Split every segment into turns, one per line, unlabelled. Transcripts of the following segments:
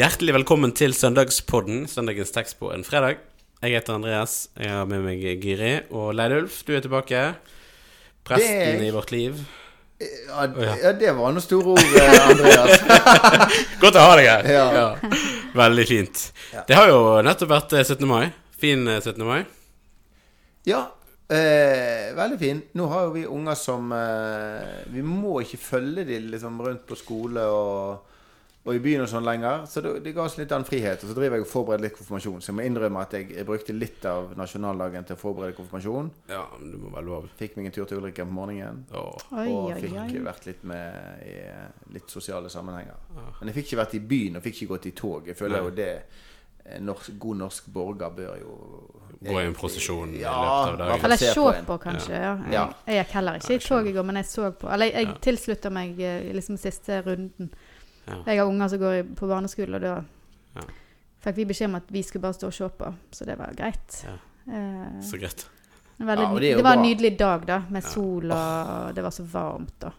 Hjertelig velkommen til søndagspodden, søndagens tekst på en fredag. Jeg heter Andreas, jeg har med meg Giri og Leidulf. Du er tilbake. Presten
Det
i vårt liv.
Ja,
ja.
ja, det var noen store ord, eh, Andreas.
Godt å ha deg her!
Ja.
Veldig fint. Det har jo nettopp vært eh, 17. mai. Fin eh, 17. mai.
Ja, eh, veldig fin. Nå har jo vi unger som eh, Vi må ikke følge de liksom rundt på skole og, og i byen og sånn lenger. Så det, det ga oss litt annen frihet. Og så driver jeg og forbereder litt konfirmasjon. Så jeg må innrømme at jeg, jeg brukte litt av nasjonaldagen til å forberede konfirmasjon.
Ja, men det må være lov.
Fikk meg en tur til Ulriken på morgenen.
Oh.
Oi,
og fikk
oi.
vært litt med i eh, litt sosiale sammenhenger. Men jeg fikk ikke vært i byen og fikk ikke gått i tog. Jeg føler
Nei.
jo det norsk, god norsk borger bør jo
Gå i en prosesjon i
Ja,
løpet av
i
dagen.
Eller
se på
kanskje. Ja. Jeg,
Ja.
jeg gikk heller ikke i tog i går, men jeg så på. Eller jeg, jeg tilslutter meg eh, liksom siste runden.
Ja.
Jeg har unger som går på barneskole, og da
Ja.
fikk vi beskjed om at vi skulle bare stå og se på. Så det var greit.
Ja.
Eh,
Så greit.
veldig,
Ja, det
det, var en nydelig dag, da, med sol, og det var så varmt. da.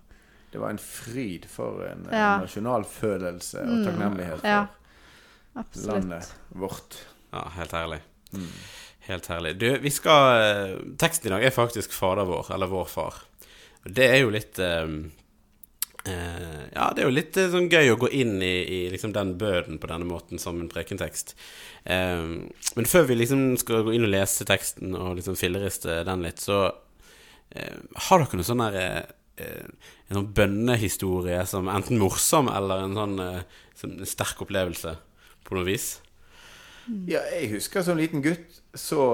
Det var en fryd for en, en
Ja.
nasjonalfølelse og
Mm.
takknemlighet for
Ja.
Landet vårt.
Ja, helt herlig.
Mm.
Helt herlig. Du, vi skal eh, Teksten i dag er faktisk Fader vår, eller Vår Far. Det er jo litt eh, eh, Ja, det er jo litt eh, sånn gøy å gå inn i, i liksom den bøden på denne måten som en prekentekst. Uh, men før vi liksom skal gå inn og lese teksten og liksom filleriste den litt, så uh, har dere noe sånn der En sånn bønnehistorie som enten morsom eller en sånn en sterk opplevelse på noe vis?
Ja, jeg husker som liten gutt så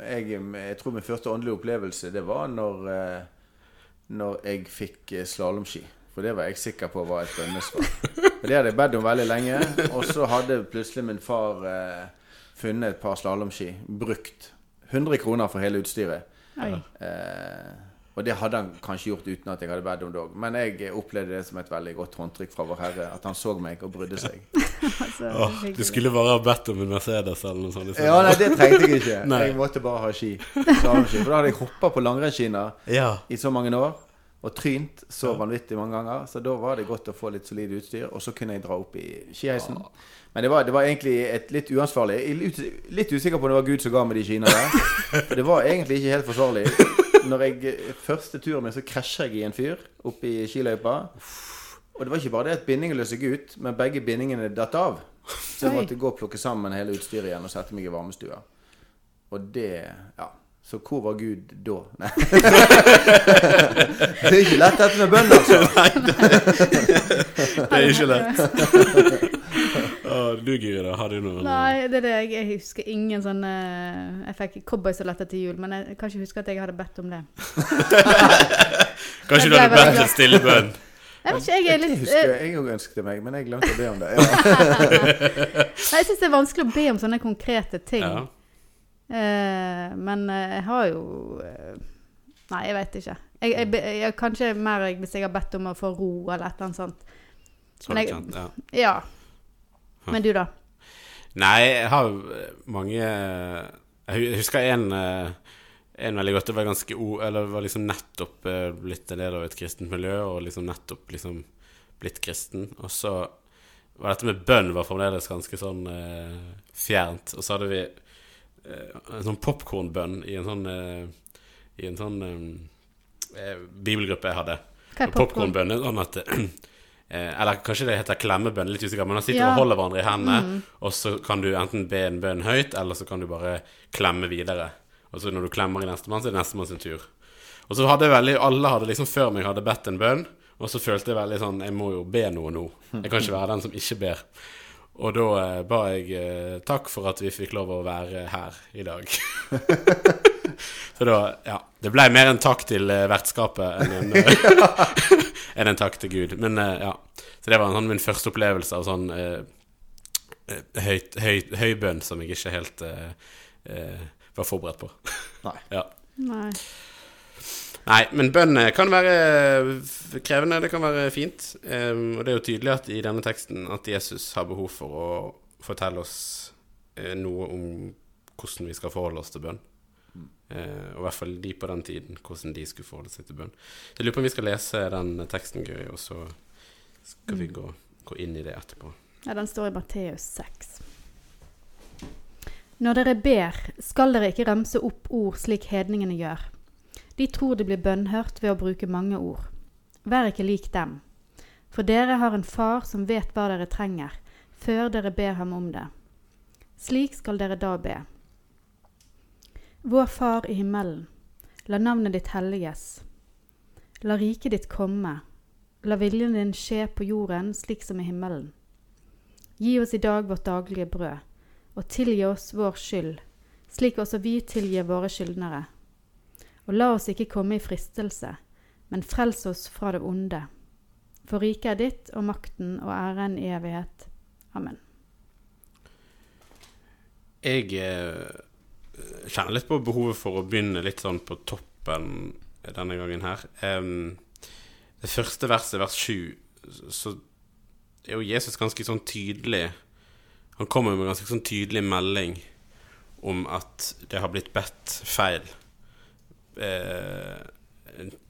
jeg, jeg tror min første åndelige opplevelse det var når Når jeg fikk eh, slalåmski. For det var jeg sikker på var et drømmesvar. Det hadde jeg bedt om veldig lenge. Og så hadde plutselig min far eh, funnet et par slalåmski. Brukt. 100 kroner for hele utstyret. Eh, og det hadde han kanskje gjort uten at jeg hadde bedt om det òg. Men jeg opplevde det som et veldig godt håndtrykk fra Vår Herre. At han så meg og brydde seg.
Altså,
Åh, du skulle bare ha bedt om en Mercedes eller noe sånt. liksom.
Ja, nei, det trengte jeg ikke.
Nei.
Jeg måtte bare ha ski. Slalomski. For da hadde jeg hoppa på langrennsskiene
Ja.
i så mange år. Og trynt så vanvittig mange ganger. Så da var det godt å få litt solid utstyr. Og så kunne jeg dra opp i skiheisen. Men det var, det var egentlig et litt uansvarlig Jeg er Litt, usikker på om det var Gud som ga meg de skiene der. For det var egentlig ikke helt forsvarlig. Når jeg Første turen min så krasja jeg i en fyr oppe i skiløypa. Og det var ikke bare det at bindingen løs seg ut, men begge bindingene datt av. Så jeg måtte gå og plukke sammen hele utstyret igjen og sette meg i varmestua. Og det Ja. Så hvor var Gud da? Nei. det er ikke lett dette med bønn, altså.
Nei, Det er ikke lett. Du, Giri. Har du noe
Nei, det er det. Jeg, jeg husker ingen sånne Jeg fikk cowboysaletter til jul, men jeg kan ikke huske at jeg hadde bedt om det.
Kanskje du hadde bedt en stille bønn?
Jeg vet ikke, jeg er
Det
litt
husker
eh,
jeg jeg òg ønsket meg, men jeg glemte å be om det. Ja.
Nei, jeg syns det er vanskelig å be om sånne konkrete ting.
Ja.
Eh, men eh, jeg har jo eh, Nei, jeg vet ikke. Jeg, jeg, jeg, kanskje mer hvis jeg har bedt om å få ro eller et eller annet sånt.
Så
Men jeg-
kjent, ja.
Ja. Men du, da?
Nei, jeg har mange Jeg husker en En veldig godt. Det var ganske o... Eller det var liksom nettopp blitt en del av et kristent miljø, og liksom nettopp liksom blitt kristen. Og så var dette med bønn var fremdeles ganske sånn eh, fjernt. Og så hadde vi en sånn popkornbønn i en sånn eh, I en sånn eh, eh, bibelgruppe jeg hadde. Popkornbønn er sånn at eh, Eller kanskje det heter klemmebønn, litt usikker. Men man sitter
Ja.
og holder hverandre i hendene, og så kan du enten be en bønn høyt, eller så kan du bare klemme videre. Og så når du klemmer i nestemann, så er det nestemann sin tur. Og så hadde jeg veldig Alle hadde liksom før meg hadde bedt en bønn, og så følte jeg veldig sånn Jeg må jo be noe nå. Jeg kan ikke være den som ikke ber. Og da eh, ba jeg eh, takk for at vi fikk lov å være her i dag. så da Ja. Det ble mer en takk til eh, vertskapet enn en, eh, enn en takk til Gud. Men eh, ja. Så det var en sånn min første opplevelse av sånn eh, eh, høyt, høy, høy som jeg ikke helt eh, eh, var forberedt på.
Nei.
Ja.
Nei.
Nei, men bønn eh, kan være krevende, det kan være fint. Um, og det er jo tydelig at i denne teksten at Jesus har behov for å fortelle oss uh, noe om hvordan vi skal forholde oss til bønn. Uh, og i hvert fall de på den tiden, hvordan de skulle forholde seg til bønn. Jeg lurer på om vi skal lese den teksten, Guri, og så skal vi gå, gå inn i det etterpå.
Ja, den står i Matteus 6. Når dere ber, skal dere ikke ramse opp ord slik hedningene gjør. De tror de blir bønnhørt ved å bruke mange ord. Vær ikke lik dem. For dere har en far som vet hva dere trenger, før dere ber ham om det. Slik skal dere da be. Vår Far i himmelen. La navnet ditt helliges. La riket ditt komme. La viljen din skje på jorden slik som i himmelen. Gi oss i dag vårt daglige brød, og tilgi oss vår skyld, slik også vi tilgir våre skyldnere. Og la oss ikke komme i fristelse, men frels oss fra det onde. For riket er ditt, og makten og æren i evighet. Amen.
Jeg eh, kjenner litt på behovet for å begynne litt sånn på toppen denne gangen her. Det første verset, vers 7, så er jo Jesus ganske sånn tydelig Han kommer med en ganske sånn tydelig melding om at det har blitt bedt feil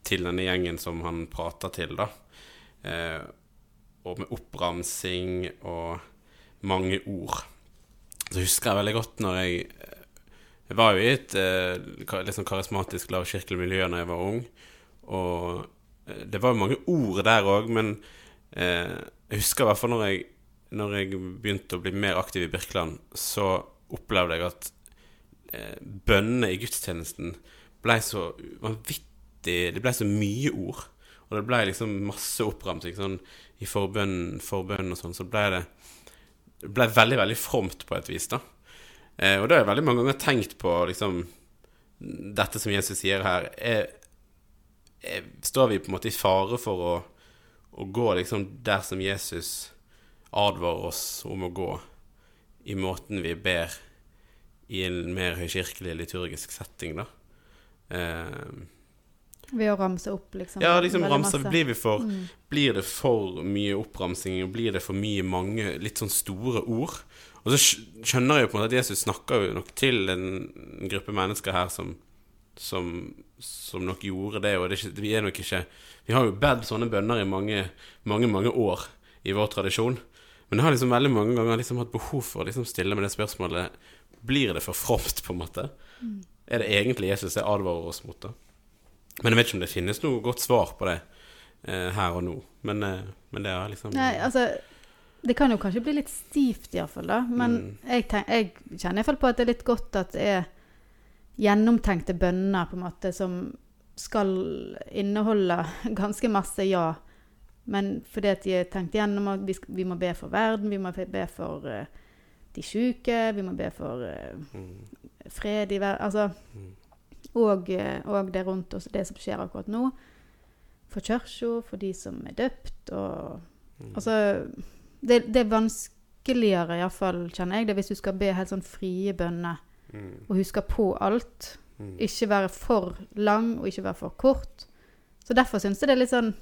til denne gjengen som han prater til, da. Eh, og med oppramsing og mange ord. Så husker jeg veldig godt når jeg Jeg var jo i et eh, litt sånn karismatisk lavkirkelig miljø da jeg var ung. Og eh, det var jo mange ord der òg, men eh, jeg husker i hvert fall når jeg, når jeg begynte å bli mer aktiv i Birkeland, så opplevde jeg at eh, bønnene i gudstjenesten ble så vanvittig Det ble så mye ord. Og det ble liksom masse oppramsing. Sånn, I forbønn, forbønn og sånn, så ble det det ble veldig, veldig fromt på et vis, da. Eh, og da har jeg veldig mange ganger tenkt på liksom Dette som Jesus sier her, er, er, står vi på en måte i fare for å, å gå liksom der som Jesus advarer oss om å gå, i måten vi ber i en mer høykirkelig liturgisk setting, da. Eh,
Ved å ramse opp, liksom.
ja, liksom
ramse
blir, vi for,
Mm.
blir det for mye oppramsing, blir det for mye mange litt sånn store ord? Og så skjønner jeg jo på en måte at Jesus snakker jo nok til en gruppe mennesker her som, som, som nok gjorde det, og det er ikke, vi er nok ikke Vi har jo bedt sånne bønner i mange, mange, mange år i vår tradisjon, men jeg har liksom veldig mange ganger liksom hatt behov for å liksom stille med det spørsmålet Blir det for fromt, på en måte?
Mm.
Er det egentlig Jesus jeg advarer oss mot, da? Men jeg vet ikke om det finnes noe godt svar på det eh, her og nå. Men, eh, men det er liksom
Nei, altså Det kan jo kanskje bli litt stivt, iallfall, da. Men
Mm.
jeg, tenk, jeg kjenner iallfall på at det er litt godt at det er gjennomtenkte bønner, på en måte, som skal inneholde ganske masse ja. Men fordi at de er tenkt gjennom at vi, vi må be for verden, vi må be for uh, de syke, vi må be for uh,
mm,
fred i verden Altså og, eh, og det rundt oss, det som skjer akkurat nå. For kirka, for de som er døpt, og
mm,
Altså Det, det er vanskeligere, iallfall, kjenner jeg det, hvis du skal be helt sånn frie bønner
mm,
og huske på alt.
mm.
Ikke være for lang og ikke være for kort. Så derfor syns jeg det er litt sånn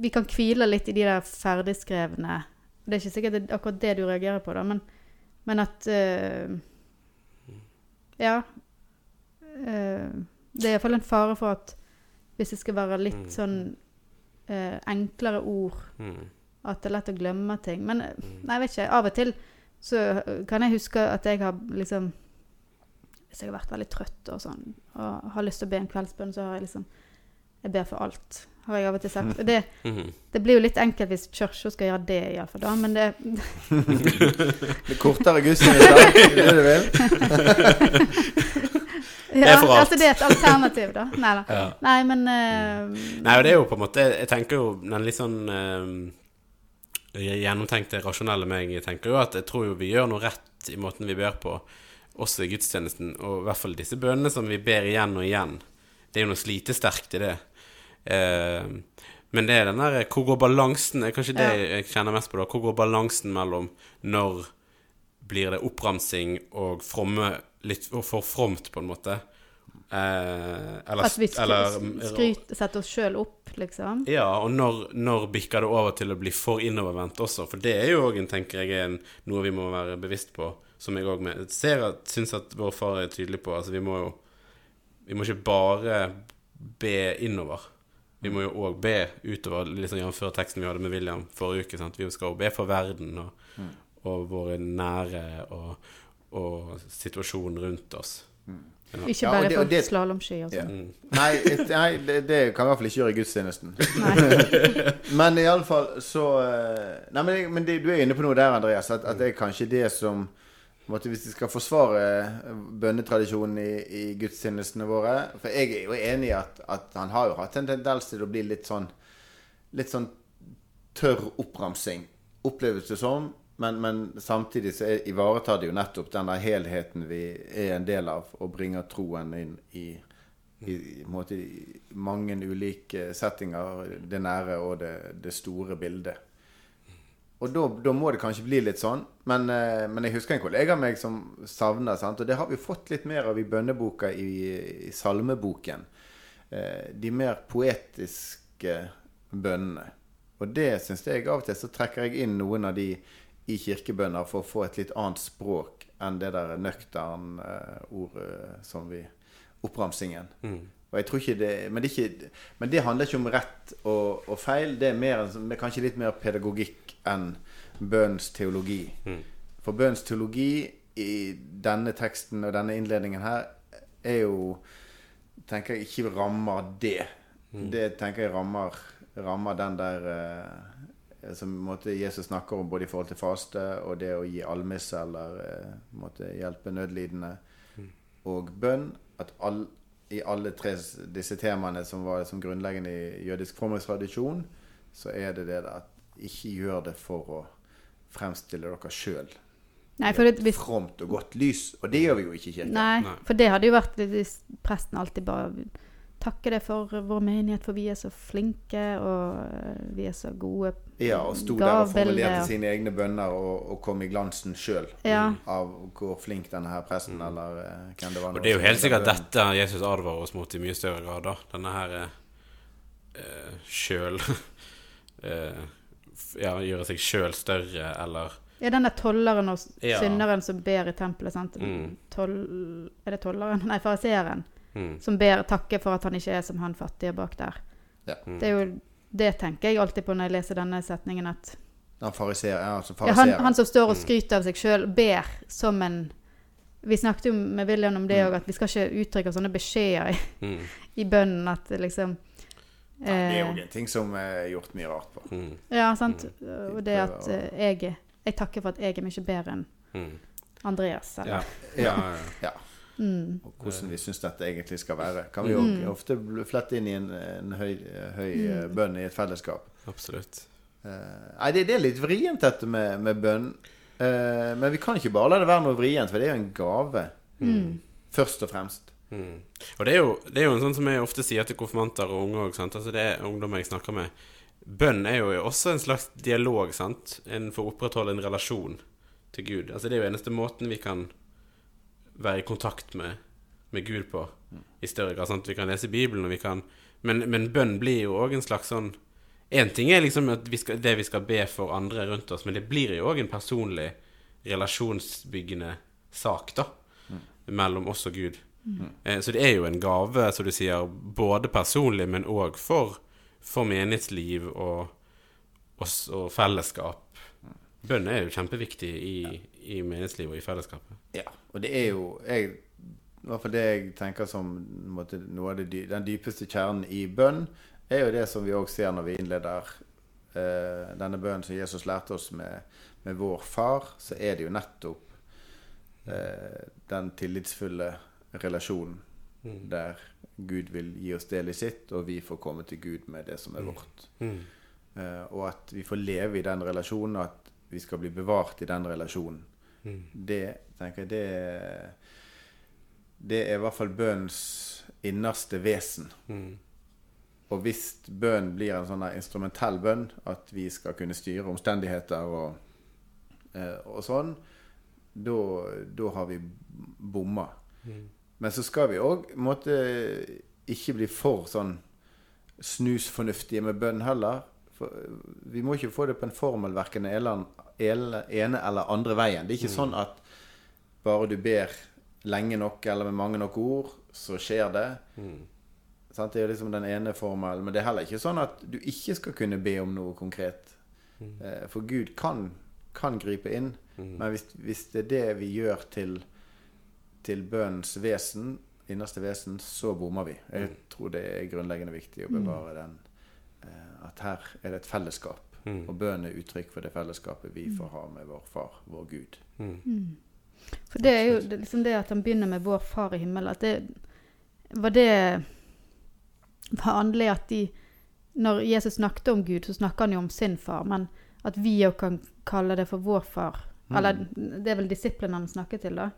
Vi kan hvile litt i de der ferdigskrevne Det er ikke sikkert det er akkurat det du reagerer på, da, men, men at eh, Ja. eh, det er iallfall en fare for at hvis det skal være litt
Mm.
sånn eh, enklere ord
mm,
at det er lett å glemme ting. Men eh,
mm.
nei, jeg vet ikke. Av og til så kan jeg huske at jeg har liksom Hvis jeg har vært veldig trøtt og sånn, og har lyst til å be en kveldsbønn, så har jeg liksom Jeg ber for alt, har jeg av og til sagt. Det,
Mhm.
det blir jo litt enkelt hvis kirka skal gjøre det, iallfall, da. Men det
Det kortere gudstjenester, er det det du vil?
Ja,
er for alt.
altså det er et alternativ, da. Nei da.
Ja.
Nei, men uh,
Nei, og det er jo på en måte Jeg tenker jo den litt sånn uh, gjennomtenkte, rasjonelle meg Jeg tenker jo at jeg tror jo vi gjør noe rett i måten vi ber på, også i gudstjenesten. Og i hvert fall disse bønnene som vi ber igjen og igjen. Det er jo noe slitesterkt i det. Eh, men det er den der Hvor går balansen? Er kanskje det
Ja.
jeg kjenner mest på, da. Hvor går balansen mellom når blir det oppramsing og fromme litt for fromt, på en måte? Eh, eller,
at vi setter oss sjøl opp, liksom.
ja, og når, når bikker det over til å bli for innovervendt også? For det er jo òg, tenker jeg, en, noe vi må være bevisst på. Som jeg òg syns at vår far er tydelig på. Altså, vi må jo Vi må ikke bare be innover. Vi må jo òg be utover, liksom jf. teksten vi hadde med William forrige uke. Sant? Vi skal jo be for verden og, og våre nære og, og situasjonen rundt oss.
Ikke
Ja, og
bare
det- og
for
det-
slalåmski og
Ja.
sånn.
Mm.
Nei, et, nei det, det kan i hvert fall ikke gjøre i gudstjenesten. Men i alle fall så eh, Nei, men, det, men det, du er inne på noe der, Andreas. At, at det er kanskje det som Hvis vi skal forsvare bønnetradisjonen i, i gudstjenestene våre For jeg er jo enig i at, at han har jo hatt en tendens til å bli litt sånn Litt sånn tørr oppramsing. Oppleves det som. Men, men samtidig så ivaretar det jo nettopp den der helheten vi er en del av, og bringer troen inn i, i, i, måte, mange ulike settinger. Det nære og det, det store bildet. Og da, må det kanskje bli litt sånn. Men, eh, men jeg husker en kollega av meg som savner sant? Og det har vi fått litt mer av i bønneboka i, i salmeboken. Eh, de mer poetiske bønnene. Og det syns jeg av og til så trekker jeg inn noen av de i kirkebønner for å få et litt annet språk enn det der nøktern eh, ordet som vi Oppramsingen. Og jeg tror ikke det men, det ikke, men det handler ikke om rett og, og feil. Det er mer, sånn- kanskje litt mer pedagogikk enn bønns teologi. For bønns teologi i denne teksten og denne innledningen her er jo tenker jeg ikke rammer det. Det tenker jeg rammer, rammer den der eh, som måte, Jesus snakker om både i forhold til faste og det å gi almisse eller eh, måte, hjelpe nødlidende. Og bønn. At all, i alle tre disse temaene som var som grunnleggende i jødisk formålstradisjon, så er det det at ikke gjør det for å fremstille dere sjøl.
Nei, for det, hvis,
Fromt og godt lys. Og det gjør vi jo ikke i kirken.
nei,
Nei.
for det hadde jo vært hvis presten alltid bare takke deg for vår menighet, for vi er så flinke, og eh, vi er så gode
Ja, og sto der og formulerte sine egne bønner og, og kom i glansen sjøl
Ja.
av hvor flink denne her presten eller eh, hvem det var.
Og det er jo helt sikkert
bønnen.
dette Jesus advarer oss mot i mye større grad, da. Denne her eh, sjøl eh, Ja, gjøre seg sjøl større, eller
Ja, den der tolleren og synderen
Ja.
som ber i tempelet, sant?
Mm.
Toll... Er det tolleren? Nei, fariseeren.
Mm,
Som ber takke for at han ikke er som han fattige bak der.
Ja.
mm.
Det er jo Det tenker jeg alltid på når jeg leser denne setningen, at
Han fariser, ja, altså
ja, han, han som står og
Mm.
skryter av seg sjøl, ber som en Vi snakket jo med William om det òg, at vi skal ikke uttrykke sånne beskjeder i,
Mm,
i bønnen at det liksom
Ja, det er
eh,
jo en ting som er gjort mye rart på.
mm,
Ja, sant.
Mm.
Og det at eh, jeg Jeg takker for at jeg er mye bedre enn
mm.
Andreas.
Ja.
Eller?
Ja, ja.
Mm.
Og hvordan vi syns dette egentlig skal være. Kan vi jo
Mm.
ofte flette inn i en, en høy, høy eh,
Mm.
bønn i et fellesskap.
absolutt.
Eh, nei, det, det er litt vrient, dette med, med bønn. Eh, men vi kan ikke bare la det være noe vrient, for det er jo en gave.
Mm.
Først og fremst.
Mm. Og det er, jo, det er jo en sånn som jeg ofte sier til konfirmanter og unge òg, altså det er ungdommer jeg snakker med. Bønn er jo også en slags dialog, sant? En for å opprettholde en relasjon til Gud. Altså det er jo eneste måten vi kan være i kontakt med, med Gud på, i større grad. Sant? Vi kan lese Bibelen, og vi kan Men, men bønn blir jo òg en slags sånn Én ting er liksom at vi skal, det vi skal be for andre rundt oss, men det blir jo òg en personlig relasjonsbyggende sak, da. Mellom oss og Gud. Eh, Så det er jo en gave, som du sier, både personlig, men òg for, for menighetsliv og, og, og fellesskap. Bønn er jo kjempeviktig i, i menighetslivet og i fellesskapet.
Ja, og det er jo jeg, I hvert fall det jeg tenker som måte, dy- den dypeste kjernen i bønn, er jo det som vi òg ser når vi innleder eh, denne bønnen som Jesus lærte oss med, med vår far, så er det jo nettopp eh, den tillitsfulle relasjonen der Gud vil gi oss del i sitt, og vi får komme til Gud med det som er vårt.
Mm.
Eh, og at vi får leve i den relasjonen, og at vi skal bli bevart i den relasjonen.
Mm.
Det tenker jeg det, det er i hvert fall bønnens innerste vesen.
Mm.
Og hvis bønn blir en sånn instrumentell bønn, at vi skal kunne styre omstendigheter og, eh, og sånn, da da har vi bomma.
Mm.
Men så skal vi òg ikke bli for sånn snusfornuftige med bønn heller. Vi må ikke få det på en formel verken ene eller andre veien. Det er ikke sånn at bare du ber lenge nok eller med mange nok ord, så skjer det.
Mm.
Det er liksom den ene formelen. Men det er heller ikke sånn at du ikke skal kunne be om noe konkret. Eh, For Gud kan, kan gripe inn. Men hvis, hvis det er det vi gjør til, til bønnens vesen, innerste vesen, så bommer vi. Jeg tror det er grunnleggende viktig å bevare den. Eh, At her er det et fellesskap.
Mm.
Og bønn er uttrykk for det fellesskapet vi får ha med vår far, vår Gud.
Mm.
For det er jo det, liksom det at han begynner med 'Vår Far i himmelen'. At det var det vanlig at de Når Jesus snakket om Gud, så snakker han jo om sin far, men at vi òg kan kalle det for vår far.
Mm.
Eller det er vel disiplene han snakker til, da.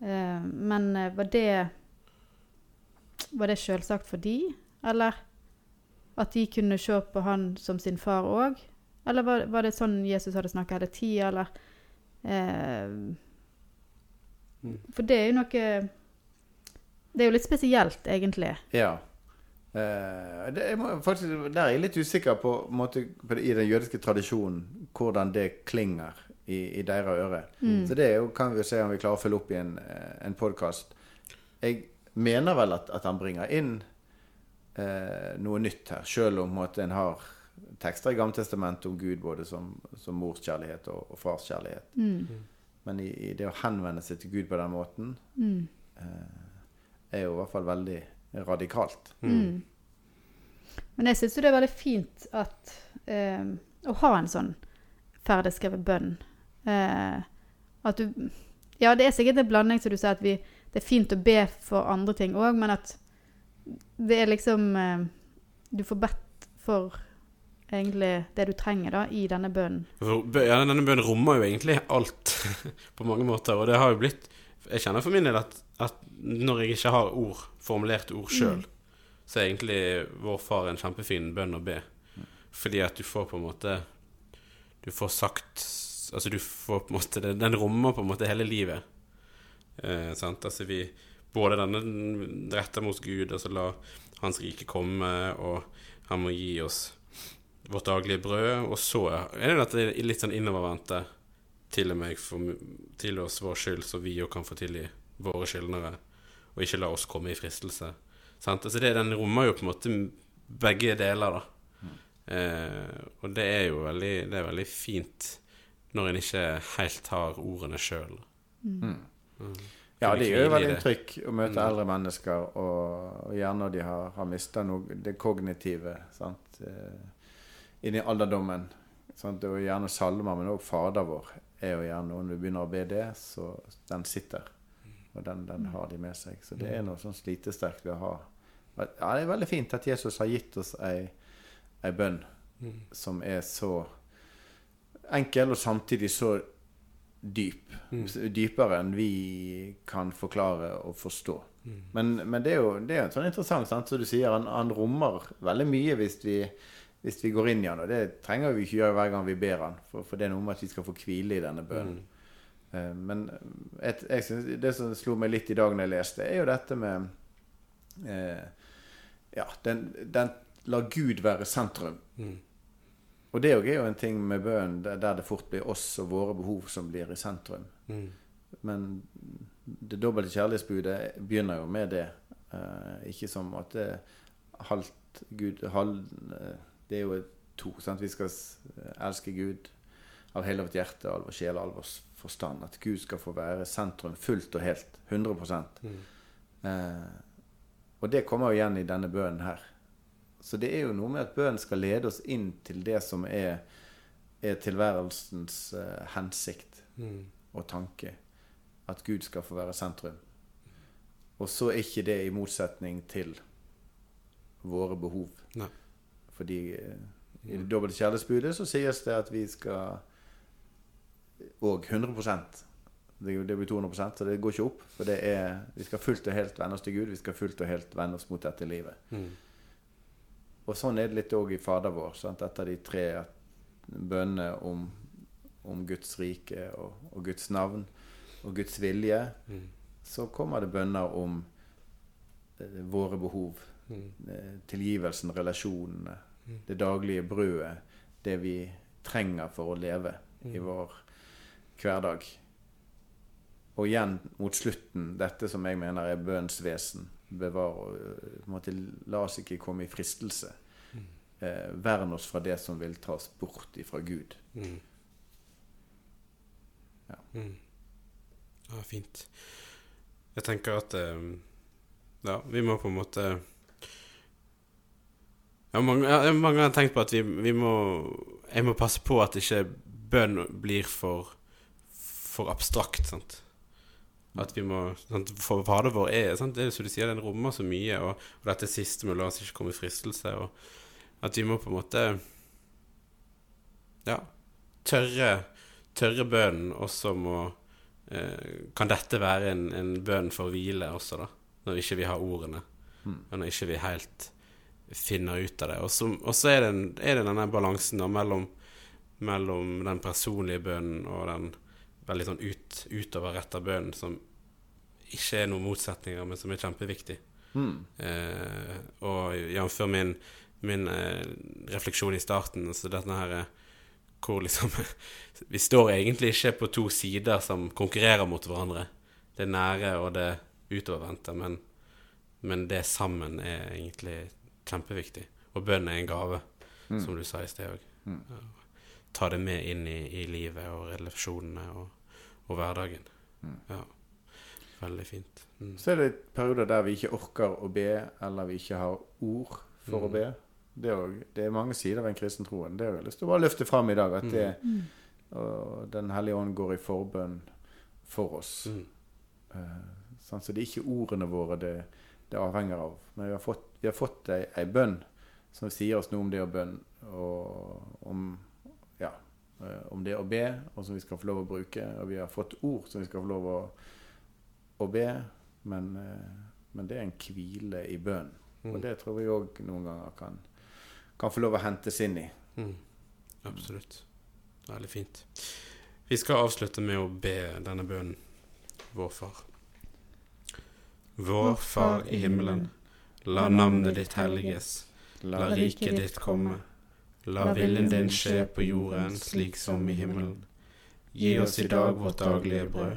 Eh, men eh, var det Var det selvsagt for de, eller? At de kunne se på han som sin far òg? Eller var, var det sånn Jesus hadde snakket hele tida, eller eh, For det er jo noe Det er jo litt spesielt, egentlig.
Ja. Eh, det, jeg må, faktisk, der er jeg litt usikker på, måte, på det, i den jødiske tradisjonen hvordan det klinger i, i deres øre. Så det jo, kan vi se om vi klarer å følge opp i en, eh, en podkast. Jeg mener vel at, at han bringer inn eh, noe nytt her, selv om måte, en har tekster i Gammeltestamentet om Gud både som, som morskjærlighet og, og farskjærlighet.
Mm.
Men i, i det å henvende seg til Gud på den måten
Mm.
eh, er jo i hvert fall veldig radikalt.
Mm. Men jeg syns jo det er veldig fint at eh, Å ha en sånn ferdigskrevet bønn. Eh, at du Ja, det er sikkert en blanding, som du sier, at vi, det er fint å be for andre ting òg, men at det er liksom eh, Du får bedt for egentlig det du trenger da, i denne bønnen.
Ja, denne bønnen rommer jo egentlig alt på mange måter, og det har jo blitt Jeg kjenner for min del at, at når jeg ikke har ord, formulerte ord sjøl, så er egentlig Vår Far en kjempefin bønn å be. Fordi at du får på en måte Du får sagt Altså, du får på en måte Den, den rommer på en måte hele livet. Eh, sant? Altså, vi Både denne retta mot Gud, altså la Hans rike komme, og Han må gi oss vårt daglige brød, og så er det dette litt sånn innovervendte til og med for, til oss vår skyld, så vi òg kan få tilgi våre skyldnere, og ikke la oss komme i fristelse. Sant? Altså det, den rommer jo på en måte begge deler, da. Eh, og det er jo veldig, det er veldig fint når en ikke helt har ordene sjøl.
Ja, det gjør veldig inntrykk å møte eldre mennesker, og, gjerne når de har, har mista noe det kognitive sant? eh, inn i alderdommen. Sant? Og gjerne salmer, men òg Fader vår er jo gjerne Når du begynner å be det, så den sitter. Og den, den har de med seg. Så det er noe sånn slitesterkt ved å ha Ja, det er veldig fint at Jesus har gitt oss ei, ei bønn som er så enkel, og samtidig så dyp. Dypere enn vi kan forklare og forstå. Men, men det er jo det er sånn interessant, sant? som du sier. Han, han rommer veldig mye hvis vi, hvis vi går inn i han. Og det trenger vi ikke gjøre hver gang vi ber han, for, for det er noe med at vi skal få hvile i denne bønnen. Mm. Men et, synes, det som slo meg litt i dag når jeg leste, er jo dette med eh, Ja, den, den lar Gud være sentrum. Og det er jo en ting med bønnen der det fort blir oss og våre behov som blir i sentrum. Men det dobbelte kjærlighetsbudet begynner jo med det. Eh, ikke som at det er halvt Gud halv, eh, Det er jo to. Sant? Vi skal elske Gud av hele vårt hjerte, all vår sjel og all vår forstand. At Gud skal få være sentrum fullt og helt. 100 eh, Og det kommer jo igjen i denne bønnen her. Så det er jo noe med at bønnen skal lede oss inn til det som er, er tilværelsens uh, hensikt og tanke. At Gud skal få være sentrum. Og så er ikke det i motsetning til våre behov.
Nei.
Fordi eh, i det dobbelte kjærlighetsbudet så sies det at vi skal Og 100% det, det blir 200% så det går ikke opp. For det er, vi skal fullt og helt vende oss til Gud. Vi skal fullt og helt vende oss mot dette livet. Og sånn er det litt òg i Fader vår. Sant? Etter de tre bønnene om, om Guds rike og, og Guds navn og Guds vilje, så kommer det bønner om eh, våre behov. Eh, tilgivelsen, relasjonene, det daglige brødet. Det vi trenger for å leve i vår hverdag. Og igjen mot slutten dette som jeg mener er bønns vesen. Bevare eh, på en måte, La oss ikke komme i fristelse.
Mm.
Eh, vern oss fra det som vil ta oss bort ifra Gud.
Mm.
Ja.
Mm. ja, fint. Jeg tenker at eh, Ja, vi må på en måte ja, mange, ja, mange har tenkt på at vi, vi må Jeg må passe på at ikke bønn blir for For abstrakt, sant. At vi må sant? For det vår er sant? Det er som du sier, den rommer så mye, og, og dette siste med la oss ikke komme i fristelse, og at vi må på en måte Ja, tørre tørre bønnen også må eh, Kan dette være en, en bønn for hvile også, da? Når ikke vi har ordene.
Mm.
Og når ikke vi helt finner ut av det. Og så, er, er det denne balansen da mellom, mellom den personlige bønnen og den veldig sånn ut, utoverretta bønnen som ikke er noen motsetninger, men som er kjempeviktig.
Mm.
Eh, og jf. min, min eh, refleksjon i starten, så dette her eh, hvor liksom Vi står egentlig ikke på to sider som konkurrerer mot hverandre. Det nære og det utovervendte, men, men det sammen er egentlig kjempeviktig. Og bønn er en gave,
Mm.
som du sa i sted òg.
Mm.
Ta det med inn i, i livet og relasjonene og, og hverdagen.
Mm.
Ja. Veldig fint. Mm.
Så er det perioder der vi ikke orker å be, eller vi ikke har ord for å
Mm.
be. Det er, også, det er mange sider ved en kristen troen. Det har jeg lyst til å bare løfte fram i dag. At det,
Mm.
og Den hellige ånd går i forbønn for oss.
Mm.
Eh, sant? så det er ikke ordene våre det, det avhenger av. Men vi har fått, vi har fått ei, ei bønn som sier oss noe om det å bønn, og om, ja, eh, om det å be, og som vi skal få lov å bruke. Og vi har fått ord som vi skal få lov å, å be, men, eh, men det er en hvile i bønn. Og
Mm.
det tror jeg òg noen ganger kan, kan få lov å hentes inn i.
Mm. Absolutt. Veldig fint. Vi skal avslutte med å be denne bønnen. Vår Far. Vår Far i himmelen. La navnet ditt helliges. La riket ditt komme. La viljen din skje på jorden slik som i himmelen. Gi oss i dag vårt daglige brød,